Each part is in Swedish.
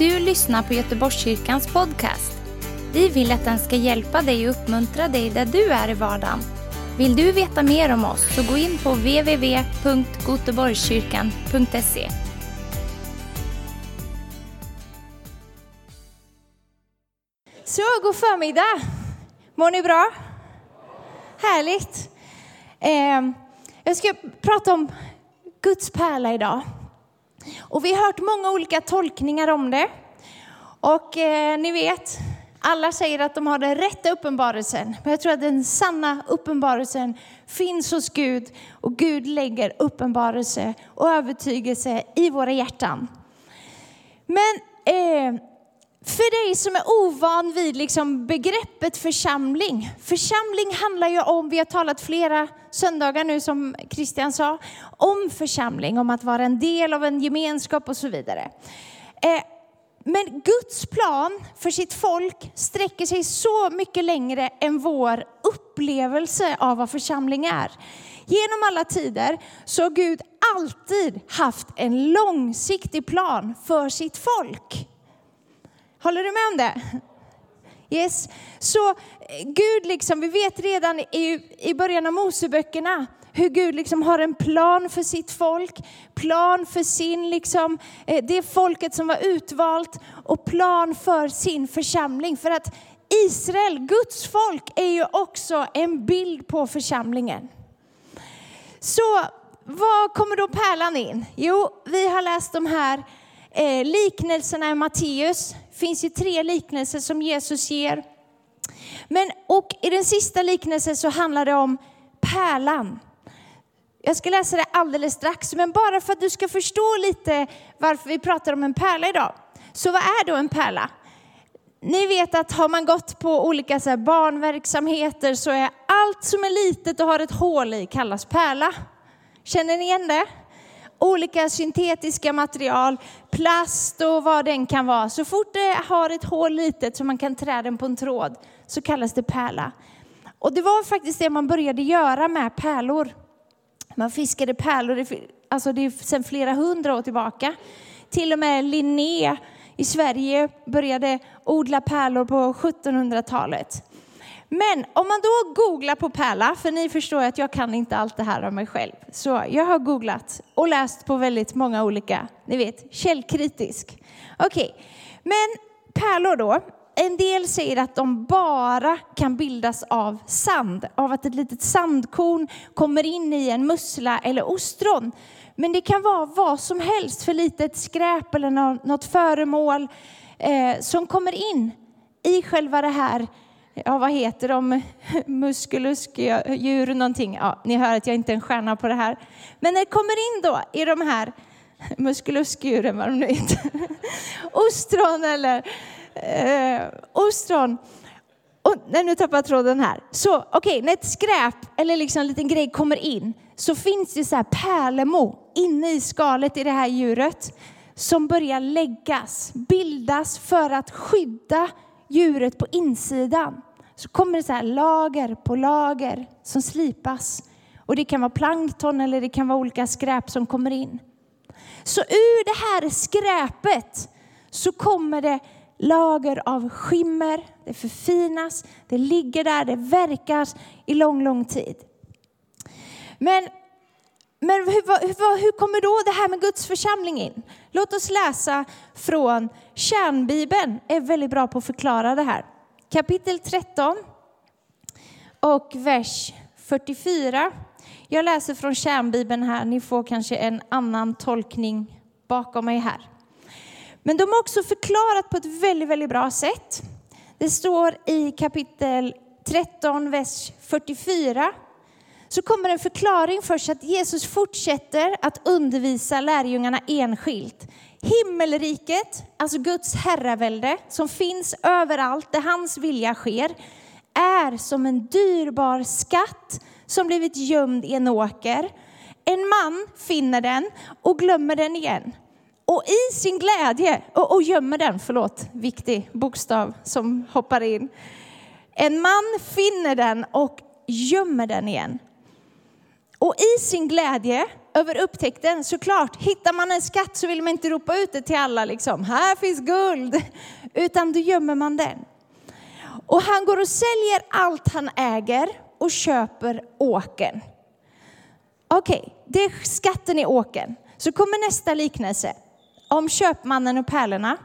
du lyssnar på Göteborgskyrkans podcast. Vi vill att den ska hjälpa dig och uppmuntra dig där du är i vardagen. Vill du veta mer om oss så gå in på www.goteborgskyrkan.se. Så, god förmiddag. Mår ni bra? Härligt. Eh, jag ska prata om Guds pärla idag. Och vi har hört många olika tolkningar om det. Och eh, ni vet, alla säger att de har den rätta uppenbarelsen. Men jag tror att den sanna uppenbarelsen finns hos Gud. Och Gud lägger uppenbarelse och övertygelse i våra hjärtan. Men eh, för dig som är ovan vid liksom begreppet församling. Församling handlar ju om, vi har talat flera söndagar nu som Christian sa, om församling, om att vara en del av en gemenskap och så vidare. Eh, men Guds plan för sitt folk sträcker sig så mycket längre än vår upplevelse av vad församling är. Genom alla tider så har Gud alltid haft en långsiktig plan för sitt folk. Håller du med om det? Yes. Så eh, Gud, liksom, vi vet redan i, i början av Moseböckerna hur Gud liksom har en plan för sitt folk, plan för sin, liksom, eh, det folket som var utvalt och plan för sin församling. För att Israel, Guds folk, är ju också en bild på församlingen. Så var kommer då pärlan in? Jo, vi har läst de här eh, liknelserna i Matteus. Det finns ju tre liknelser som Jesus ger. Men, och i den sista liknelsen så handlar det om pärlan. Jag ska läsa det alldeles strax, men bara för att du ska förstå lite varför vi pratar om en pärla idag. Så vad är då en pärla? Ni vet att har man gått på olika så barnverksamheter så är allt som är litet och har ett hål i kallas pärla. Känner ni igen det? olika syntetiska material, plast och vad den kan vara. Så fort det har ett hål litet så man kan trä den på en tråd så kallas det pärla. Och det var faktiskt det man började göra med pärlor. Man fiskade pärlor, alltså det är sedan flera hundra år tillbaka. Till och med Linné i Sverige började odla pärlor på 1700-talet. Men om man då googlar på pärla, för ni förstår att jag kan inte allt det här av mig själv. Så jag har googlat och läst på väldigt många olika, ni vet, källkritisk. Okej, okay. men pärlor då. En del säger att de bara kan bildas av sand, av att ett litet sandkorn kommer in i en mussla eller ostron. Men det kan vara vad som helst, för litet skräp eller något föremål eh, som kommer in i själva det här ja vad heter de, Muskuluskdjur någonting. Ja, ni hör att jag inte är en stjärna på det här. Men när det kommer in då i de här muskeluskdjuren, vad de nu heter, ostron eller eh, ostron. Och, nej, nu tappar jag tråden här. Så okej, okay, när ett skräp eller liksom en liten grej kommer in så finns det så här pärlemo inne i skalet i det här djuret som börjar läggas, bildas för att skydda djuret på insidan så kommer det så här lager på lager som slipas. Och det kan vara plankton eller det kan vara olika skräp som kommer in. Så ur det här skräpet så kommer det lager av skimmer, det förfinas, det ligger där, det verkas i lång, lång tid. Men, men hur, hur, hur kommer då det här med Guds församling in? Låt oss läsa från Kärnbibeln, är väldigt bra på att förklara det här kapitel 13 och vers 44. Jag läser från kärnbibeln här, ni får kanske en annan tolkning bakom mig här. Men de har också förklarat på ett väldigt, väldigt bra sätt. Det står i kapitel 13, vers 44. Så kommer en förklaring först att Jesus fortsätter att undervisa lärjungarna enskilt Himmelriket, alltså Guds herravälde som finns överallt där hans vilja sker, är som en dyrbar skatt som blivit gömd i en åker. En man finner den och glömmer den igen. Och i sin glädje, och, och gömmer den, förlåt, viktig bokstav som hoppar in. En man finner den och gömmer den igen. Och i sin glädje över upptäckten. Såklart, hittar man en skatt så vill man inte ropa ut det till alla liksom, här finns guld. Utan då gömmer man den. Och han går och säljer allt han äger och köper åken. Okej, okay, det är skatten i åken. Så kommer nästa liknelse om köpmannen och pärlorna.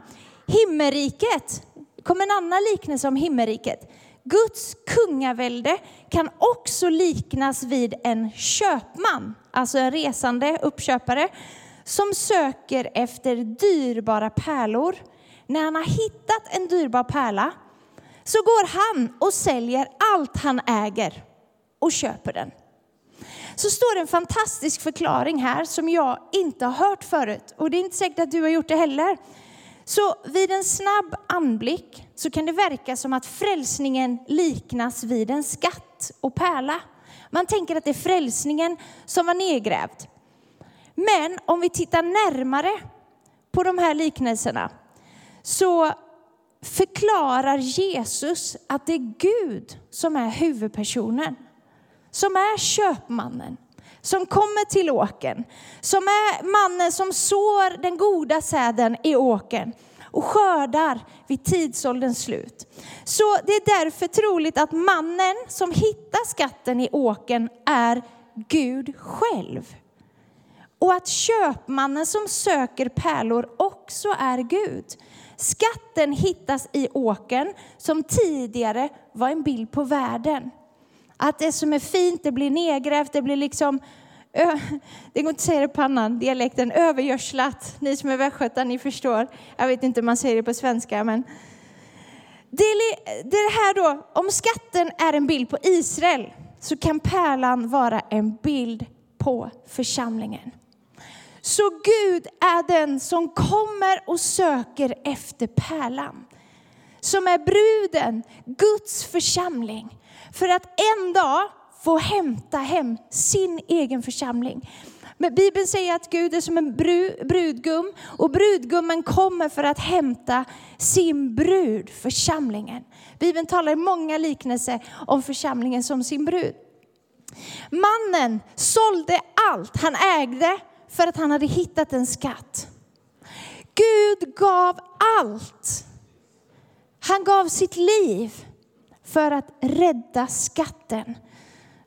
Himmelriket, kommer en annan liknelse om himmelriket. Guds kungavälde kan också liknas vid en köpman, alltså en resande uppköpare, som söker efter dyrbara pärlor. När han har hittat en dyrbar pärla så går han och säljer allt han äger och köper den. Så står det en fantastisk förklaring här som jag inte har hört förut och det är inte säkert att du har gjort det heller. Så vid en snabb anblick så kan det verka som att frälsningen liknas vid en skatt och pärla. Man tänker att det är frälsningen som var nedgrävd. Men om vi tittar närmare på de här liknelserna så förklarar Jesus att det är Gud som är huvudpersonen, som är köpmannen, som kommer till åken, som är mannen som sår den goda säden i åken och skördar vid tidsålderns slut. Så det är därför troligt att mannen som hittar skatten i åken är Gud själv. Och att köpmannen som söker pärlor också är Gud. Skatten hittas i åken som tidigare var en bild på världen. Att det som är fint, det blir nedgrävt, det blir liksom det går inte att säga det på annan dialekten, övergödslat. Ni som är västgötar, ni förstår. Jag vet inte hur man säger det på svenska, men det är det här då, om skatten är en bild på Israel så kan pärlan vara en bild på församlingen. Så Gud är den som kommer och söker efter pärlan. Som är bruden, Guds församling. För att en dag få hämta hem sin egen församling. Men Bibeln säger att Gud är som en brudgum och brudgummen kommer för att hämta sin brud, församlingen. Bibeln talar i många liknelser om församlingen som sin brud. Mannen sålde allt han ägde för att han hade hittat en skatt. Gud gav allt. Han gav sitt liv för att rädda skatten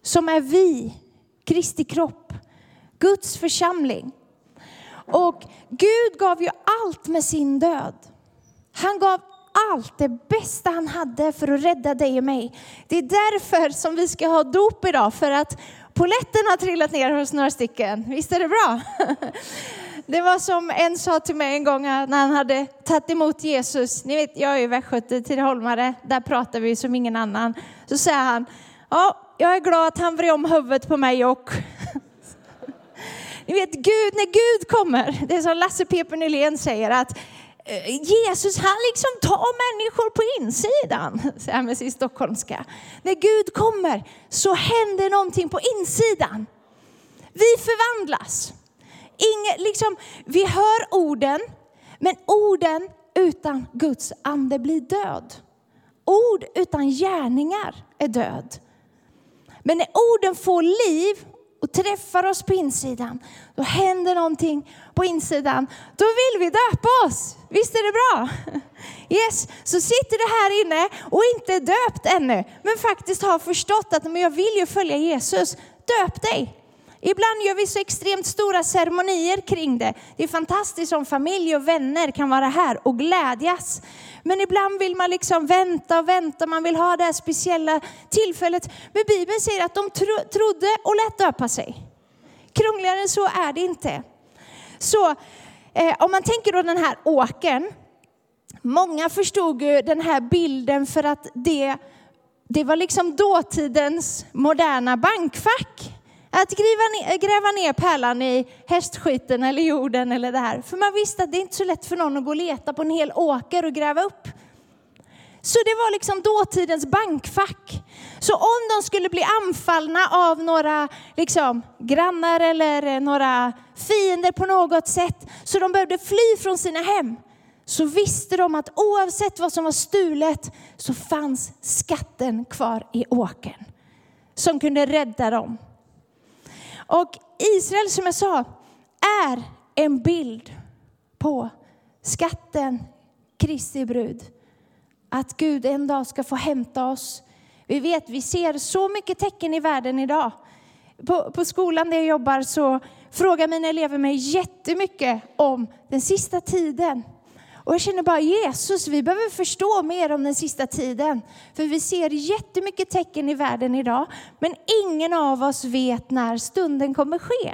som är vi, Kristi kropp, Guds församling. Och Gud gav ju allt med sin död. Han gav allt, det bästa han hade för att rädda dig och mig. Det är därför som vi ska ha dop idag, för att poletten har trillat ner hos några stycken. Visst är det bra? Det var som en sa till mig en gång när han hade tagit emot Jesus. Ni vet, jag är ju västgöte, Tidaholmare, där pratar vi som ingen annan. Så säger han, ja, jag är glad att han vred om huvudet på mig och ni vet, Gud, när Gud kommer, det är som Lasse P.P. Nylén säger att eh, Jesus han liksom tar människor på insidan, säger han med sin stockholmska. När Gud kommer så händer någonting på insidan. Vi förvandlas. Inge, liksom, vi hör orden, men orden utan Guds ande blir död. Ord utan gärningar är död. Men när orden får liv och träffar oss på insidan, då händer någonting på insidan. Då vill vi döpa oss. Visst är det bra? Yes, så sitter du här inne och inte är döpt ännu, men faktiskt har förstått att men jag vill ju följa Jesus. Döp dig. Ibland gör vi så extremt stora ceremonier kring det. Det är fantastiskt om familj och vänner kan vara här och glädjas. Men ibland vill man liksom vänta och vänta, man vill ha det här speciella tillfället. Men Bibeln säger att de tro, trodde och lät döpa sig. Krångligare än så är det inte. Så eh, om man tänker då den här åken, många förstod ju den här bilden för att det, det var liksom dåtidens moderna bankfack. Att gräva ner, gräva ner pärlan i hästskiten eller jorden eller det här. För man visste att det är inte så lätt för någon att gå och leta på en hel åker och gräva upp. Så det var liksom dåtidens bankfack. Så om de skulle bli anfallna av några liksom, grannar eller eh, några fiender på något sätt, så de behövde fly från sina hem, så visste de att oavsett vad som var stulet så fanns skatten kvar i åkern som kunde rädda dem. Och Israel, som jag sa, är en bild på skatten Kristi brud. Att Gud en dag ska få hämta oss. Vi vet, vi ser så mycket tecken i världen idag. På, på skolan där jag jobbar så frågar mina elever mig jättemycket om den sista tiden. Och jag känner bara Jesus, vi behöver förstå mer om den sista tiden. För vi ser jättemycket tecken i världen idag, men ingen av oss vet när stunden kommer ske.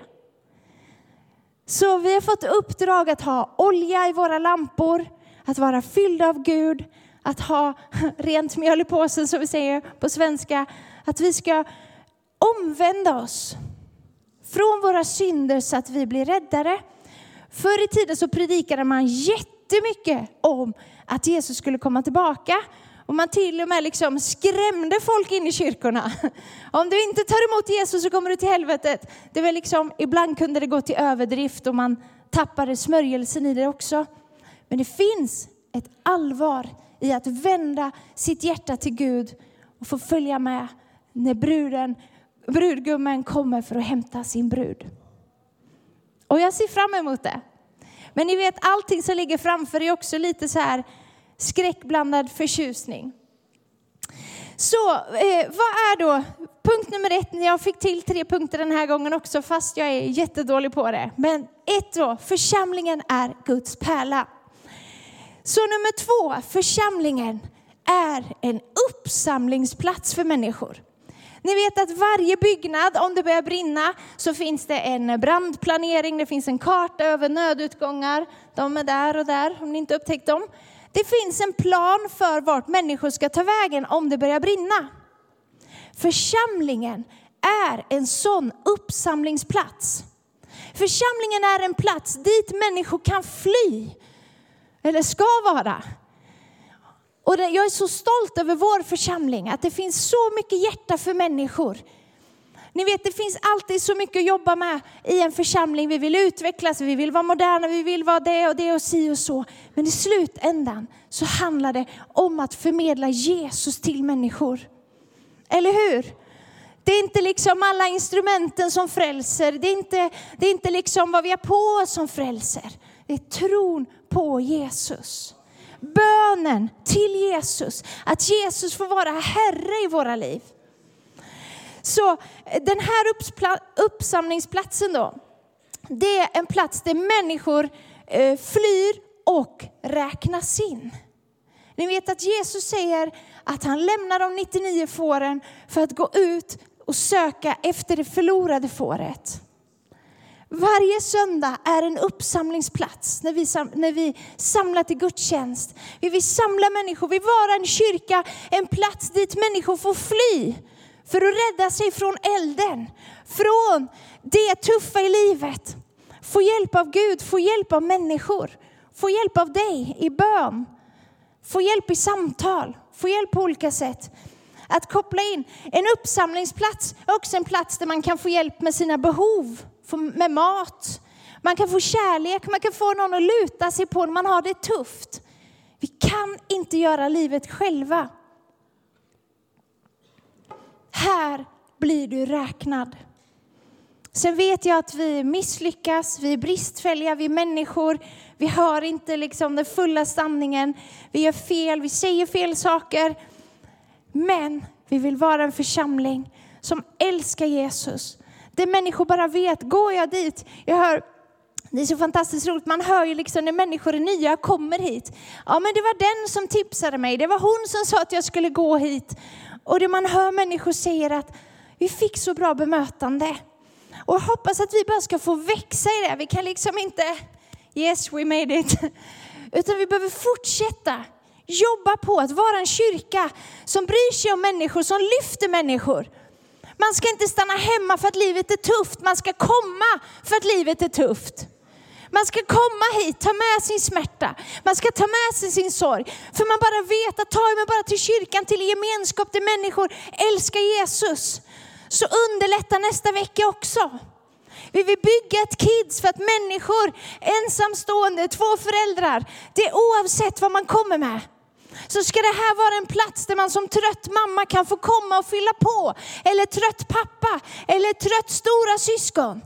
Så vi har fått uppdrag att ha olja i våra lampor, att vara fyllda av Gud, att ha rent mjöl i påsen som vi säger på svenska. Att vi ska omvända oss från våra synder så att vi blir räddare. Förr i tiden så predikade man jättemycket om att Jesus skulle komma tillbaka. Och man till och med liksom skrämde folk in i kyrkorna. Om du inte tar emot Jesus så kommer du till helvetet. Det var liksom, ibland kunde det gå till överdrift och man tappade smörjelsen i det också. Men det finns ett allvar i att vända sitt hjärta till Gud och få följa med när bruden, brudgummen kommer för att hämta sin brud. Och jag ser fram emot det. Men ni vet, allting som ligger framför är också lite så här skräckblandad förtjusning. Så eh, vad är då punkt nummer ett? Jag fick till tre punkter den här gången också, fast jag är jättedålig på det. Men ett då, församlingen är Guds pärla. Så nummer två, församlingen är en uppsamlingsplats för människor. Ni vet att varje byggnad, om det börjar brinna, så finns det en brandplanering, det finns en karta över nödutgångar. De är där och där, om ni inte upptäckt dem. Det finns en plan för vart människor ska ta vägen om det börjar brinna. Församlingen är en sån uppsamlingsplats. Församlingen är en plats dit människor kan fly eller ska vara. Och jag är så stolt över vår församling, att det finns så mycket hjärta för människor. Ni vet, det finns alltid så mycket att jobba med i en församling. Vi vill utvecklas, vi vill vara moderna, vi vill vara det och det och si och så. Men i slutändan så handlar det om att förmedla Jesus till människor. Eller hur? Det är inte liksom alla instrumenten som frälser. Det är inte, det är inte liksom vad vi har på oss som frälser. Det är tron på Jesus. Bönen till Jesus, att Jesus får vara Herre i våra liv. Så eh, den här uppsamlingsplatsen då, det är en plats där människor eh, flyr och räknas in. Ni vet att Jesus säger att han lämnar de 99 fåren för att gå ut och söka efter det förlorade fåret. Varje söndag är en uppsamlingsplats när vi, när vi samlar till gudstjänst. Vi vill samla människor, vi vill vara en kyrka, en plats dit människor får fly för att rädda sig från elden, från det tuffa i livet. Få hjälp av Gud, få hjälp av människor, få hjälp av dig i bön, få hjälp i samtal, få hjälp på olika sätt. Att koppla in en uppsamlingsplats är också en plats där man kan få hjälp med sina behov med mat. Man kan få kärlek, man kan få någon att luta sig på när man har det tufft. Vi kan inte göra livet själva. Här blir du räknad. Sen vet jag att vi misslyckas, vi är bristfälliga, vi är människor. Vi hör inte liksom den fulla sanningen. Vi gör fel, vi säger fel saker. Men vi vill vara en församling som älskar Jesus, där människor bara vet, går jag dit, jag hör det är så fantastiskt roligt, man hör ju liksom när människor är nya kommer hit. Ja men det var den som tipsade mig, det var hon som sa att jag skulle gå hit. Och det man hör människor säger att vi fick så bra bemötande. Och jag hoppas att vi bara ska få växa i det. Vi kan liksom inte, yes we made it. Utan vi behöver fortsätta jobba på att vara en kyrka som bryr sig om människor, som lyfter människor. Man ska inte stanna hemma för att livet är tufft, man ska komma för att livet är tufft. Man ska komma hit, ta med sin smärta, man ska ta med sig sin sorg. För man bara vet att tar jag mig bara till kyrkan, till gemenskap till människor älskar Jesus, så underlättar nästa vecka också. Vi vill bygga ett kids för att människor, ensamstående, två föräldrar, det är oavsett vad man kommer med, så ska det här vara en plats där man som trött mamma kan få komma och fylla på. Eller trött pappa, eller trött stora syskon.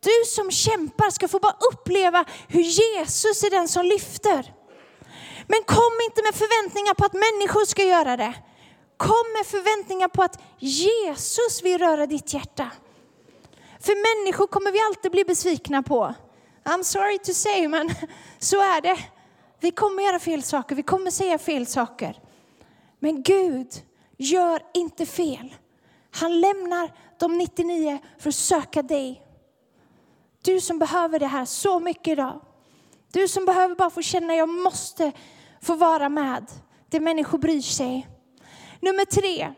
Du som kämpar ska få bara uppleva hur Jesus är den som lyfter. Men kom inte med förväntningar på att människor ska göra det. Kom med förväntningar på att Jesus vill röra ditt hjärta. För människor kommer vi alltid bli besvikna på. I'm sorry to say, men så är det. Vi kommer göra fel saker, vi kommer säga fel saker. Men Gud gör inte fel. Han lämnar de 99 för att söka dig. Du som behöver det här så mycket idag. Du som behöver bara få känna, jag måste få vara med. Det människor bryr sig. Nummer tre.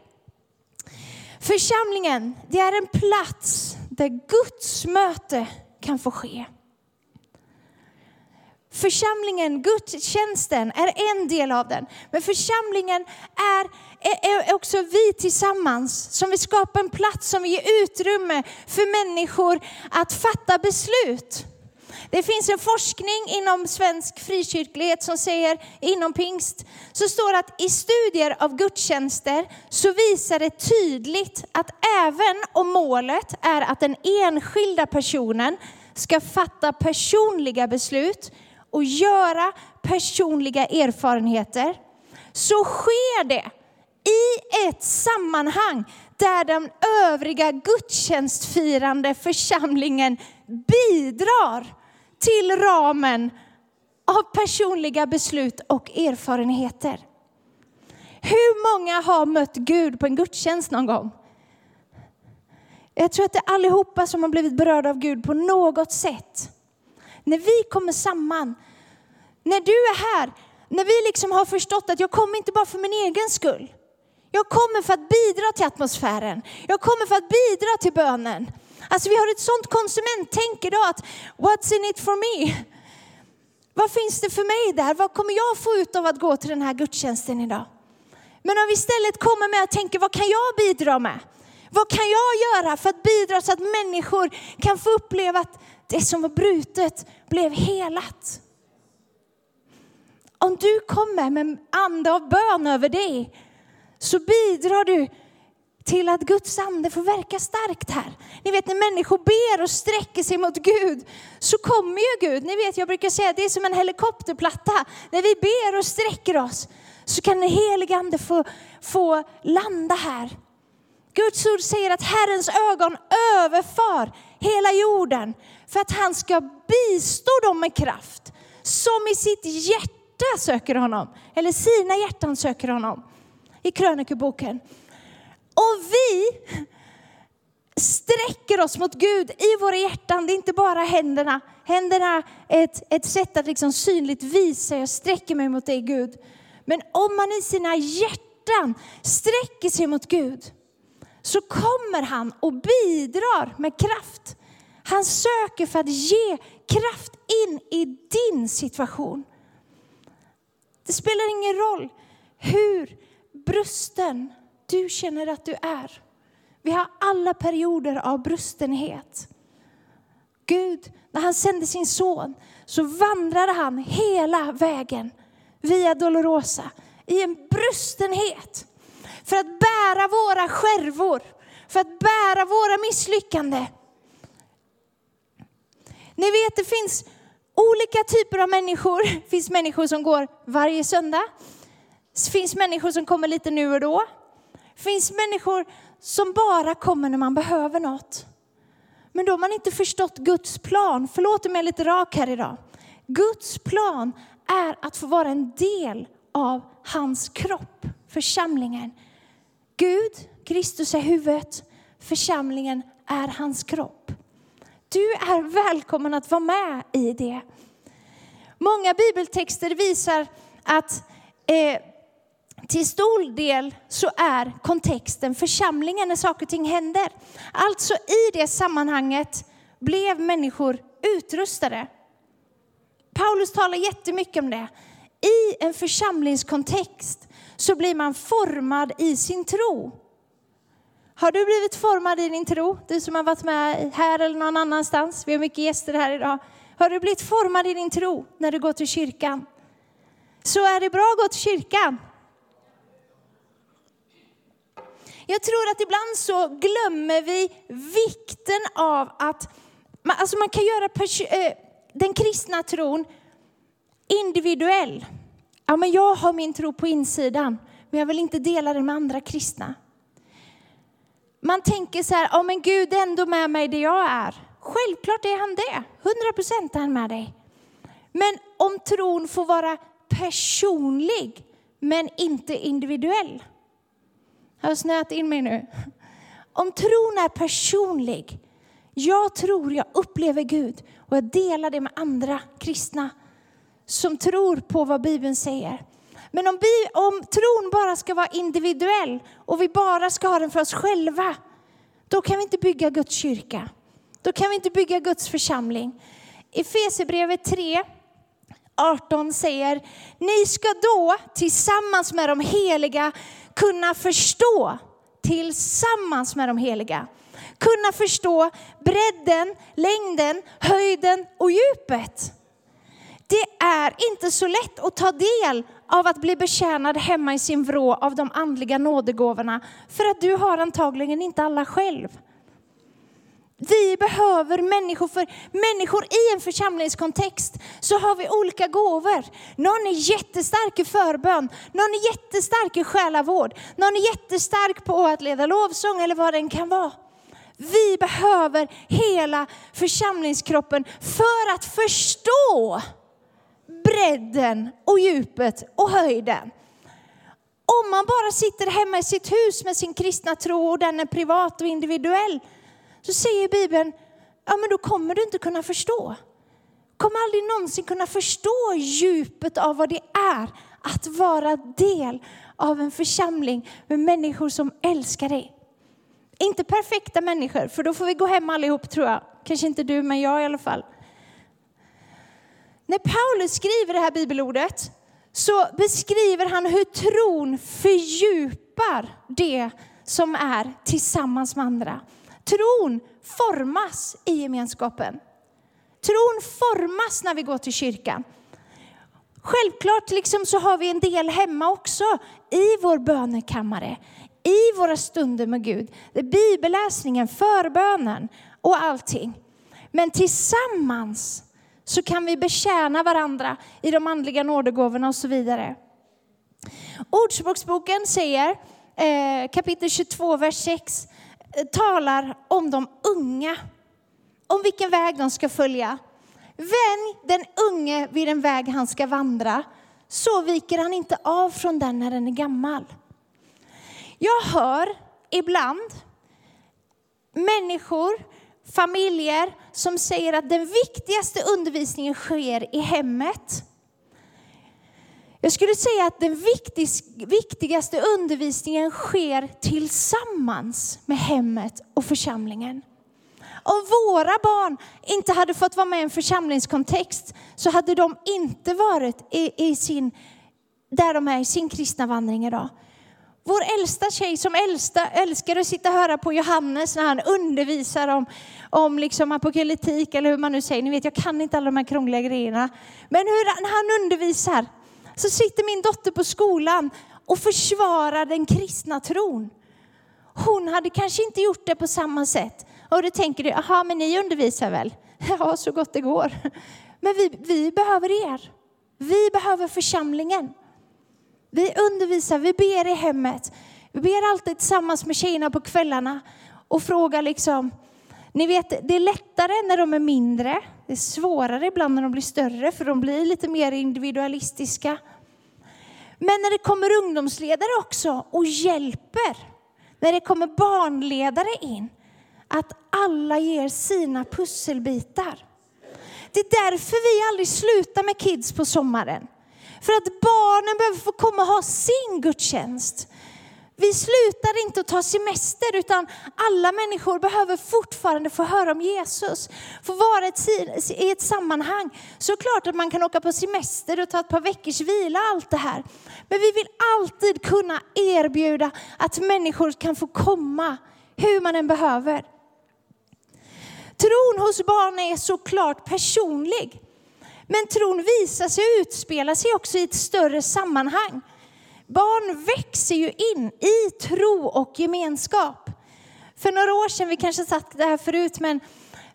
Församlingen, det är en plats där Guds möte kan få ske. Församlingen, gudstjänsten, är en del av den. Men församlingen är, är, också vi tillsammans som vill skapa en plats som ger utrymme för människor att fatta beslut. Det finns en forskning inom svensk frikyrklighet som säger, inom pingst, så står det att i studier av gudstjänster så visar det tydligt att även om målet är att den enskilda personen ska fatta personliga beslut och göra personliga erfarenheter, så sker det i ett sammanhang där den övriga gudstjänstfirande församlingen bidrar till ramen av personliga beslut och erfarenheter. Hur många har mött Gud på en gudstjänst någon gång? Jag tror att det är allihopa som har blivit berörda av Gud på något sätt. När vi kommer samman, när du är här, när vi liksom har förstått att jag kommer inte bara för min egen skull. Jag kommer för att bidra till atmosfären. Jag kommer för att bidra till bönen. Alltså vi har ett sånt konsumenttänk idag att what's in it for me? Vad finns det för mig där? Vad kommer jag få ut av att gå till den här gudstjänsten idag? Men om vi istället kommer med att tänka, vad kan jag bidra med? Vad kan jag göra för att bidra så att människor kan få uppleva att det som var brutet blev helat? Om du kommer med ande av bön över dig så bidrar du till att Guds ande får verka starkt här. Ni vet när människor ber och sträcker sig mot Gud så kommer ju Gud. Ni vet jag brukar säga att det är som en helikopterplatta. När vi ber och sträcker oss så kan den helige ande få, få landa här. Guds ord säger att Herrens ögon överfar hela jorden för att han ska bistå dem med kraft som i sitt hjärta söker honom, eller sina hjärtan söker honom. I krönikeboken. Och vi sträcker oss mot Gud i våra hjärtan. Det är inte bara händerna. Händerna är ett, ett sätt att liksom synligt visa, jag sträcker mig mot dig Gud. Men om man i sina hjärtan sträcker sig mot Gud så kommer han och bidrar med kraft. Han söker för att ge kraft in i din situation. Det spelar ingen roll hur brusten du känner att du är. Vi har alla perioder av brustenhet. Gud, när han sände sin son så vandrade han hela vägen via Dolorosa i en brustenhet för att bära våra skärvor, för att bära våra misslyckanden. Ni vet, det finns olika typer av människor. Det finns människor som går varje söndag. Det finns människor som kommer lite nu och då. Det finns människor som bara kommer när man behöver något. Men då har man inte förstått Guds plan. Förlåt om jag är lite rak här idag. Guds plan är att få vara en del av hans kropp, församlingen. Gud, Kristus är huvudet, församlingen är hans kropp. Du är välkommen att vara med i det. Många bibeltexter visar att eh, till stor del så är kontexten församlingen när saker och ting händer. Alltså i det sammanhanget blev människor utrustade. Paulus talar jättemycket om det. I en församlingskontext så blir man formad i sin tro. Har du blivit formad i din tro? Du som har varit med här eller någon annanstans. Vi har mycket gäster här idag. Har du blivit formad i din tro när du går till kyrkan? Så är det bra att gå till kyrkan. Jag tror att ibland så glömmer vi vikten av att alltså man kan göra eh, den kristna tron individuell. Ja, men jag har min tro på insidan, men jag vill inte dela den med andra kristna. Man tänker så här, ja men Gud är ändå med mig där jag är. Självklart är han det, 100 procent är han med dig. Men om tron får vara personlig, men inte individuell. Jag har snöat in mig nu. Om tron är personlig, jag tror jag upplever Gud och jag delar det med andra kristna som tror på vad Bibeln säger. Men om, bi, om tron bara ska vara individuell och vi bara ska ha den för oss själva, då kan vi inte bygga Guds kyrka. Då kan vi inte bygga Guds församling. I Efesierbrevet 3, 18 säger, ni ska då tillsammans med de heliga kunna förstå, tillsammans med de heliga, kunna förstå bredden, längden, höjden och djupet. Det är inte så lätt att ta del av att bli betjänad hemma i sin vrå av de andliga nådegåvorna, för att du har antagligen inte alla själv. Vi behöver människor, för människor i en församlingskontext så har vi olika gåvor. Någon är jättestark i förbön, någon är jättestark i själavård, någon är jättestark på att leda lovsång eller vad den kan vara. Vi behöver hela församlingskroppen för att förstå bredden och djupet och höjden. Om man bara sitter hemma i sitt hus med sin kristna tro och den är privat och individuell, så säger Bibeln, ja men då kommer du inte kunna förstå. Kommer aldrig någonsin kunna förstå djupet av vad det är att vara del av en församling med människor som älskar dig. Inte perfekta människor, för då får vi gå hem allihop tror jag. Kanske inte du, men jag i alla fall. När Paulus skriver det här bibelordet så beskriver han hur tron fördjupar det som är tillsammans med andra. Tron formas i gemenskapen. Tron formas när vi går till kyrkan. Självklart liksom så har vi en del hemma också, i vår bönekammare, i våra stunder med Gud. Det är bibelläsningen, förbönen och allting. Men tillsammans så kan vi betjäna varandra i de andliga nådegåvorna och så vidare. Ordspråksboken säger, eh, kapitel 22, vers 6, eh, talar om de unga, om vilken väg de ska följa. Vänj den unge vid den väg han ska vandra, så viker han inte av från den när den är gammal. Jag hör ibland människor, familjer som säger att den viktigaste undervisningen sker i hemmet. Jag skulle säga att den viktigaste undervisningen sker tillsammans med hemmet och församlingen. Om våra barn inte hade fått vara med i en församlingskontext så hade de inte varit i, i sin, där de är i sin kristna vandring idag. Vår äldsta tjej som äldsta älskar att sitta och höra på Johannes när han undervisar om, om liksom apokalyptik eller hur man nu säger. Ni vet, jag kan inte alla de här krångliga grejerna. Men hur, när han undervisar så sitter min dotter på skolan och försvarar den kristna tron. Hon hade kanske inte gjort det på samma sätt. Och då tänker du, jaha, men ni undervisar väl? Ja, så gott det går. Men vi, vi behöver er. Vi behöver församlingen. Vi undervisar, vi ber i hemmet. Vi ber alltid tillsammans med tjejerna på kvällarna och frågar liksom, ni vet, det är lättare när de är mindre. Det är svårare ibland när de blir större, för de blir lite mer individualistiska. Men när det kommer ungdomsledare också och hjälper, när det kommer barnledare in, att alla ger sina pusselbitar. Det är därför vi aldrig slutar med kids på sommaren. För att barnen behöver få komma och ha sin gudstjänst. Vi slutar inte att ta semester utan alla människor behöver fortfarande få höra om Jesus. Få vara i ett sammanhang. Såklart att man kan åka på semester och ta ett par veckors vila allt det här. Men vi vill alltid kunna erbjuda att människor kan få komma hur man än behöver. Tron hos barn är såklart personlig. Men tron visar sig och utspelar sig också i ett större sammanhang. Barn växer ju in i tro och gemenskap. För några år sedan, vi kanske sagt det här förut, men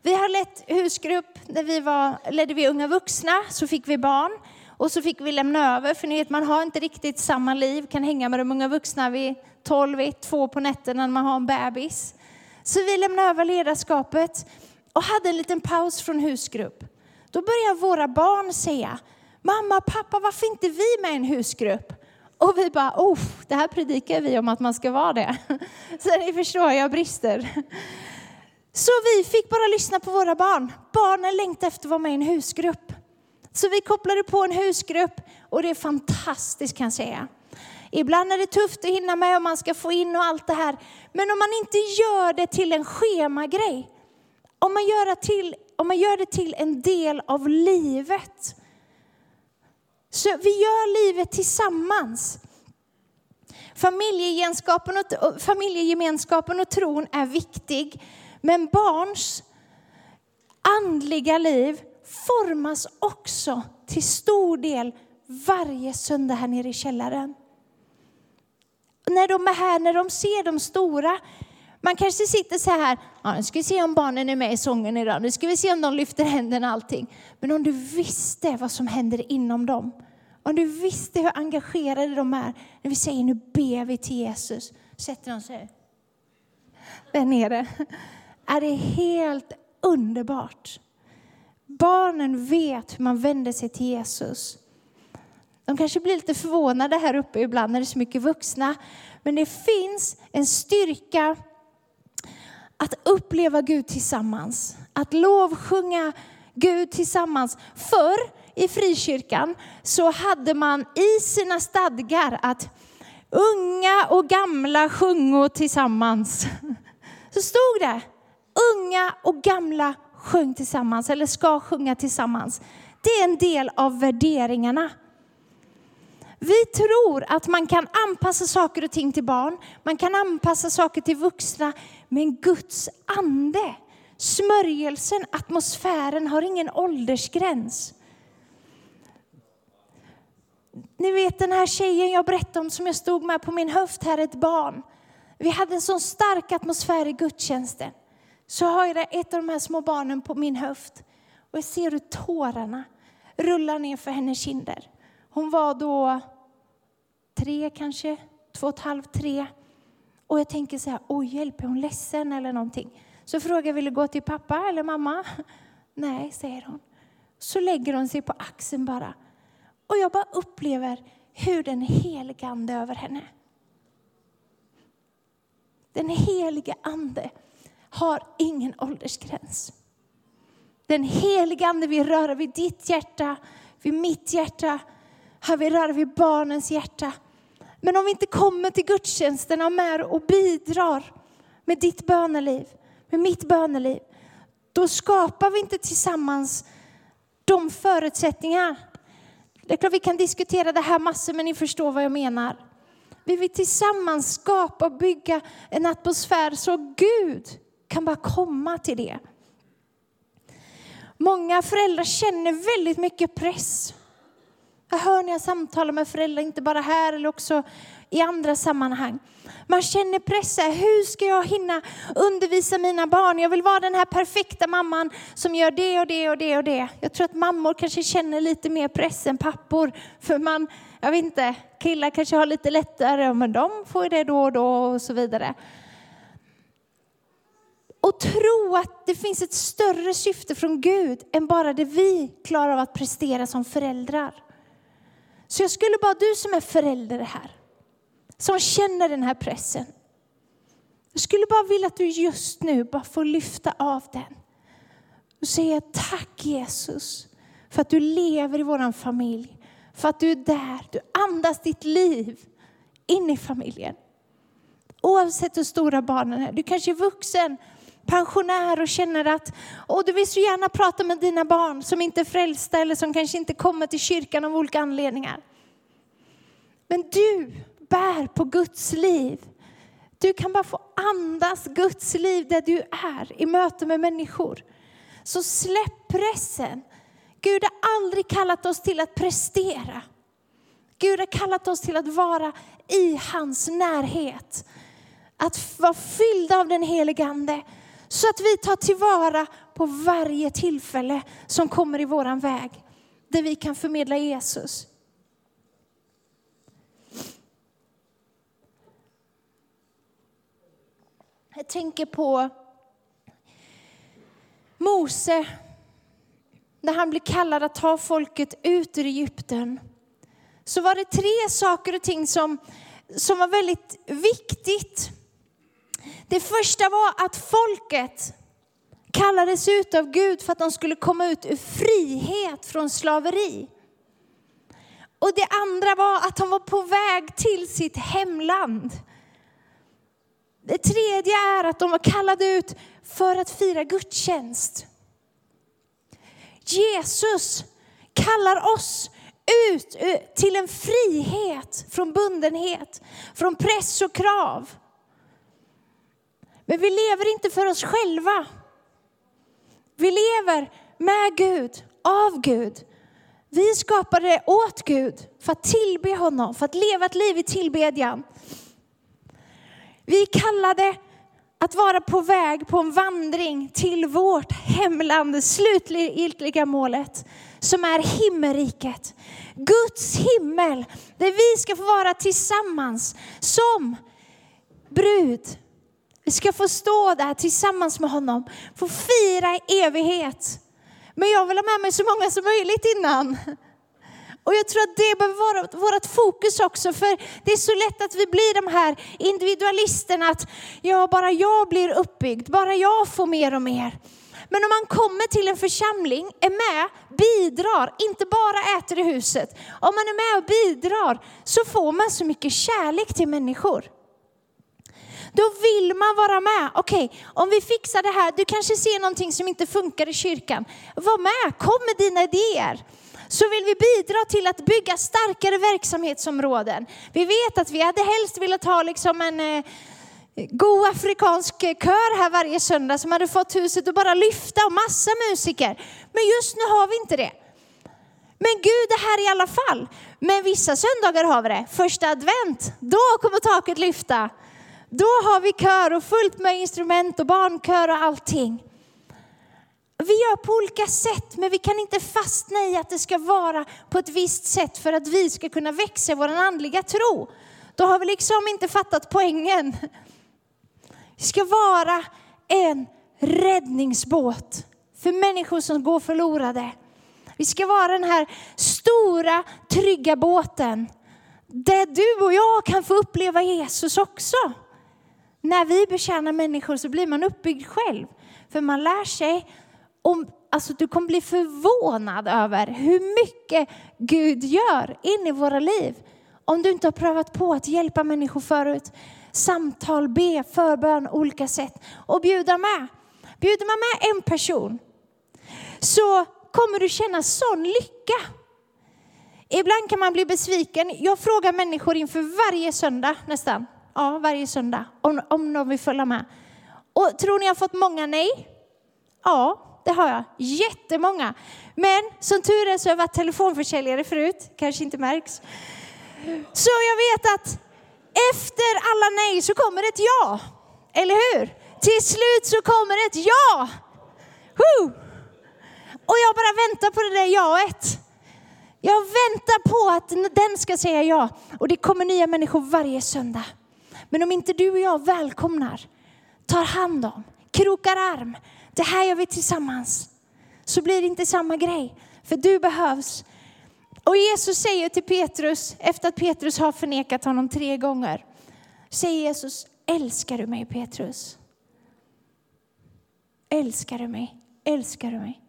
vi har lett husgrupp när vi var, ledde vi unga vuxna, så fick vi barn. Och så fick vi lämna över, för ni vet man har inte riktigt samma liv, kan hänga med de unga vuxna vid 12, 1, 2 på nätterna när man har en bebis. Så vi lämnade över ledarskapet och hade en liten paus från husgrupp. Då började våra barn säga, mamma, pappa, varför inte vi med i en husgrupp? Och vi bara, oh, det här predikar vi om att man ska vara det. Så ni förstår, jag brister. Så vi fick bara lyssna på våra barn. Barnen längtade efter att vara med i en husgrupp. Så vi kopplade på en husgrupp och det är fantastiskt kan jag säga. Ibland är det tufft att hinna med och man ska få in och allt det här. Men om man inte gör det till en schemagrej, om man gör det till, om man gör det till en del av livet. Så vi gör livet tillsammans. Familjegemenskapen och, familjegemenskapen och tron är viktig, men barns andliga liv formas också till stor del varje söndag här nere i källaren. När de är här, när de ser de stora, man kanske sitter så här, ja, nu ska vi se om barnen är med i sången idag, nu ska vi se om de lyfter händerna och allting. Men om du visste vad som händer inom dem, om du visste hur engagerade de är när vi säger nu ber vi till Jesus, sätter de sig där nere. Är det helt underbart. Barnen vet hur man vänder sig till Jesus. De kanske blir lite förvånade här uppe ibland när det är så mycket vuxna. Men det finns en styrka att uppleva Gud tillsammans. Att lovsjunga Gud tillsammans. Förr i frikyrkan så hade man i sina stadgar att unga och gamla sjungo tillsammans. Så stod det, unga och gamla sjöng tillsammans eller ska sjunga tillsammans. Det är en del av värderingarna. Vi tror att man kan anpassa saker och ting till barn, man kan anpassa saker till vuxna, men Guds ande, smörjelsen, atmosfären har ingen åldersgräns. Ni vet den här tjejen jag berättade om som jag stod med på min höft här, ett barn. Vi hade en sån stark atmosfär i gudstjänsten så har jag ett av de här små barnen på min höft och jag ser hur tårarna rullar ner för hennes kinder. Hon var då tre kanske, två och ett halvt, tre. Och jag tänker så här, oj hjälp, är hon ledsen eller någonting? Så frågar jag, vill du gå till pappa eller mamma? Nej, säger hon. Så lägger hon sig på axeln bara. Och jag bara upplever hur den helige ande över henne. Den helige ande har ingen åldersgräns. Den helige Ande vill röra vid ditt hjärta, vid mitt hjärta, han vill röra vid barnens hjärta. Men om vi inte kommer till gudstjänsterna och med och bidrar med ditt böneliv, med mitt böneliv, då skapar vi inte tillsammans de förutsättningar. Det är klart vi kan diskutera det här massor, men ni förstår vad jag menar. Vi vill tillsammans skapa och bygga en atmosfär så Gud kan bara komma till det. Många föräldrar känner väldigt mycket press. Jag hör när jag samtalar med föräldrar, inte bara här eller också i andra sammanhang. Man känner press. Hur ska jag hinna undervisa mina barn? Jag vill vara den här perfekta mamman som gör det och det och det och det. Jag tror att mammor kanske känner lite mer press än pappor. För man, jag vet inte, killar kanske har lite lättare, men de får det då och då och så vidare och tro att det finns ett större syfte från Gud än bara det vi klarar av att prestera som föräldrar. Så jag skulle bara, du som är förälder här, som känner den här pressen. Jag skulle bara vilja att du just nu bara får lyfta av den och säga tack Jesus för att du lever i vår familj, för att du är där, du andas ditt liv in i familjen. Oavsett hur stora barnen är. Du kanske är vuxen pensionär och känner att och du vill så gärna prata med dina barn som inte är frälsta eller som kanske inte kommer till kyrkan av olika anledningar. Men du bär på Guds liv. Du kan bara få andas Guds liv där du är i möte med människor. Så släpp pressen. Gud har aldrig kallat oss till att prestera. Gud har kallat oss till att vara i hans närhet. Att vara fyllda av den helige Ande. Så att vi tar tillvara på varje tillfälle som kommer i våran väg. Där vi kan förmedla Jesus. Jag tänker på Mose, när han blev kallad att ta folket ut ur Egypten, så var det tre saker och ting som, som var väldigt viktigt. Det första var att folket kallades ut av Gud för att de skulle komma ut ur frihet från slaveri. Och det andra var att de var på väg till sitt hemland. Det tredje är att de var kallade ut för att fira gudstjänst. Jesus kallar oss ut till en frihet från bundenhet, från press och krav. Men vi lever inte för oss själva. Vi lever med Gud, av Gud. Vi skapade åt Gud för att tillbe honom, för att leva ett liv i tillbedjan. Vi är kallade att vara på väg på en vandring till vårt hemland, det slutgiltiga målet som är himmelriket. Guds himmel, där vi ska få vara tillsammans som brud. Vi ska få stå där tillsammans med honom, få fira i evighet. Men jag vill ha med mig så många som möjligt innan. Och jag tror att det behöver vara vårt fokus också, för det är så lätt att vi blir de här individualisterna, att ja, bara jag blir uppbyggd, bara jag får mer och mer. Men om man kommer till en församling, är med, bidrar, inte bara äter i huset. Om man är med och bidrar så får man så mycket kärlek till människor. Då vill man vara med. Okej, okay, om vi fixar det här, du kanske ser någonting som inte funkar i kyrkan. Var med, kom med dina idéer så vill vi bidra till att bygga starkare verksamhetsområden. Vi vet att vi hade helst velat ha liksom en eh, god afrikansk kör här varje söndag som hade fått huset att bara lyfta och massa musiker. Men just nu har vi inte det. Men Gud är här i alla fall. Men vissa söndagar har vi det. Första advent, då kommer taket lyfta. Då har vi kör och fullt med instrument och barnkör och allting. Vi gör på olika sätt, men vi kan inte fastna i att det ska vara på ett visst sätt för att vi ska kunna växa i vår andliga tro. Då har vi liksom inte fattat poängen. Vi ska vara en räddningsbåt för människor som går förlorade. Vi ska vara den här stora, trygga båten där du och jag kan få uppleva Jesus också. När vi betjänar människor så blir man uppbyggd själv. För man lär sig om, alltså du kommer bli förvånad över hur mycket Gud gör in i våra liv. Om du inte har prövat på att hjälpa människor förut. Samtal, be, förbön, olika sätt. Och bjuda med. Bjuder man med en person så kommer du känna sån lycka. Ibland kan man bli besviken. Jag frågar människor inför varje söndag nästan. Ja, varje söndag om, om någon vill följa med. Och tror ni jag har fått många nej? Ja, det har jag. Jättemånga. Men som tur är så har jag varit telefonförsäljare förut, kanske inte märks. Så jag vet att efter alla nej så kommer ett ja. Eller hur? Till slut så kommer ett ja. Woo! Och jag bara väntar på det där jaet. Jag väntar på att den ska säga ja. Och det kommer nya människor varje söndag. Men om inte du och jag välkomnar, tar hand om, krokar arm, det här gör vi tillsammans. Så blir det inte samma grej. För du behövs. Och Jesus säger till Petrus, efter att Petrus har förnekat honom tre gånger, säger Jesus, älskar du mig Petrus? Älskar du mig? Älskar du mig?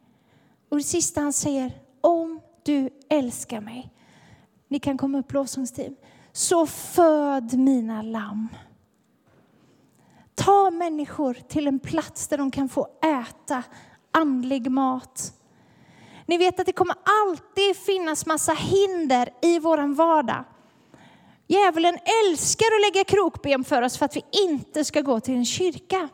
Och det sista han säger, om du älskar mig, ni kan komma upp lovsångsteam, så föd mina lamm. Ta människor till en plats där de kan få äta andlig mat. Ni vet att det kommer alltid finnas massa hinder i vår vardag. Djävulen älskar att lägga krokben för oss för att vi inte ska gå till en kyrka.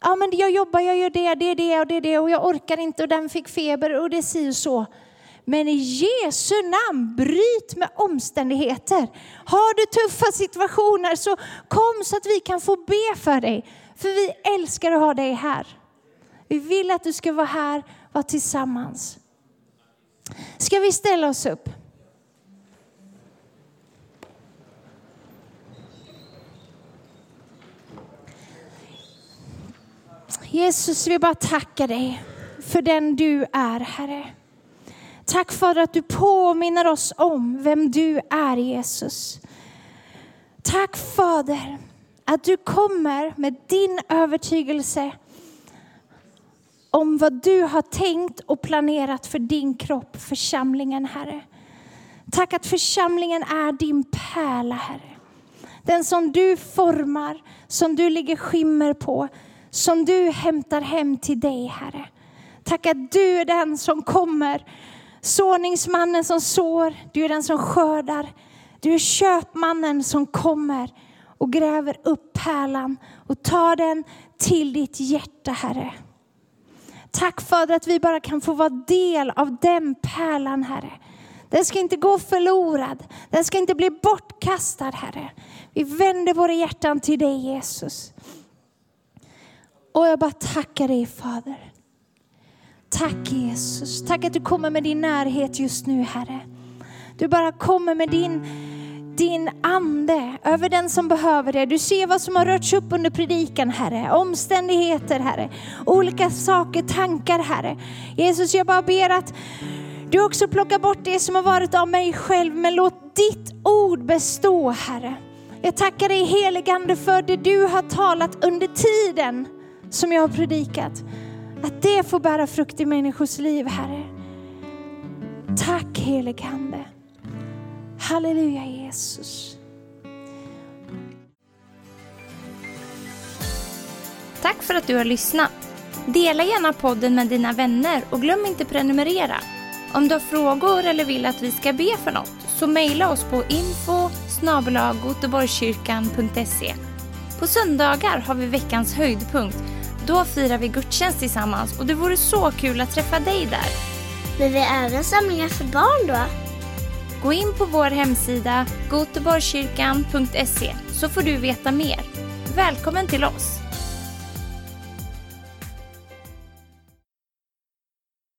Ja, men jag jobbar, jag gör det, det är det och det är det och jag orkar inte och den fick feber och det är si och så. Men i Jesu namn, bryt med omständigheter. Har du tuffa situationer så kom så att vi kan få be för dig. För vi älskar att ha dig här. Vi vill att du ska vara här, vara tillsammans. Ska vi ställa oss upp? Jesus, vi bara tackar dig för den du är, Herre. Tack Fader att du påminner oss om vem du är, Jesus. Tack Fader att du kommer med din övertygelse om vad du har tänkt och planerat för din kropp, församlingen, Herre. Tack att församlingen är din pärla, Herre. Den som du formar, som du lägger skimmer på, som du hämtar hem till dig, Herre. Tack att du är den som kommer, såningsmannen som sår, du är den som skördar. Du är köpmannen som kommer och gräver upp pärlan och tar den till ditt hjärta, Herre. Tack Fader att vi bara kan få vara del av den pärlan, Herre. Den ska inte gå förlorad. Den ska inte bli bortkastad, Herre. Vi vänder våra hjärtan till dig, Jesus. Och jag bara tackar dig, Fader. Tack Jesus. Tack att du kommer med din närhet just nu, Herre. Du bara kommer med din, din ande över den som behöver det. Du ser vad som har rörts upp under predikan, Herre. Omständigheter, Herre. Olika saker, tankar, Herre. Jesus, jag bara ber att du också plockar bort det som har varit av mig själv, men låt ditt ord bestå, Herre. Jag tackar dig heligande för det du har talat under tiden som jag har predikat. Att det får bära frukt i människors liv, Herre. Tack heligande. Halleluja Jesus. Tack för att du har lyssnat. Dela gärna podden med dina vänner och glöm inte prenumerera. Om du har frågor eller vill att vi ska be för något så mejla oss på info På söndagar har vi veckans höjdpunkt. Då firar vi gudstjänst tillsammans och det vore så kul att träffa dig där. Men vi har även samlingar för barn då? Gå in på vår hemsida goteborgskyrkan.se så får du veta mer. Välkommen till oss!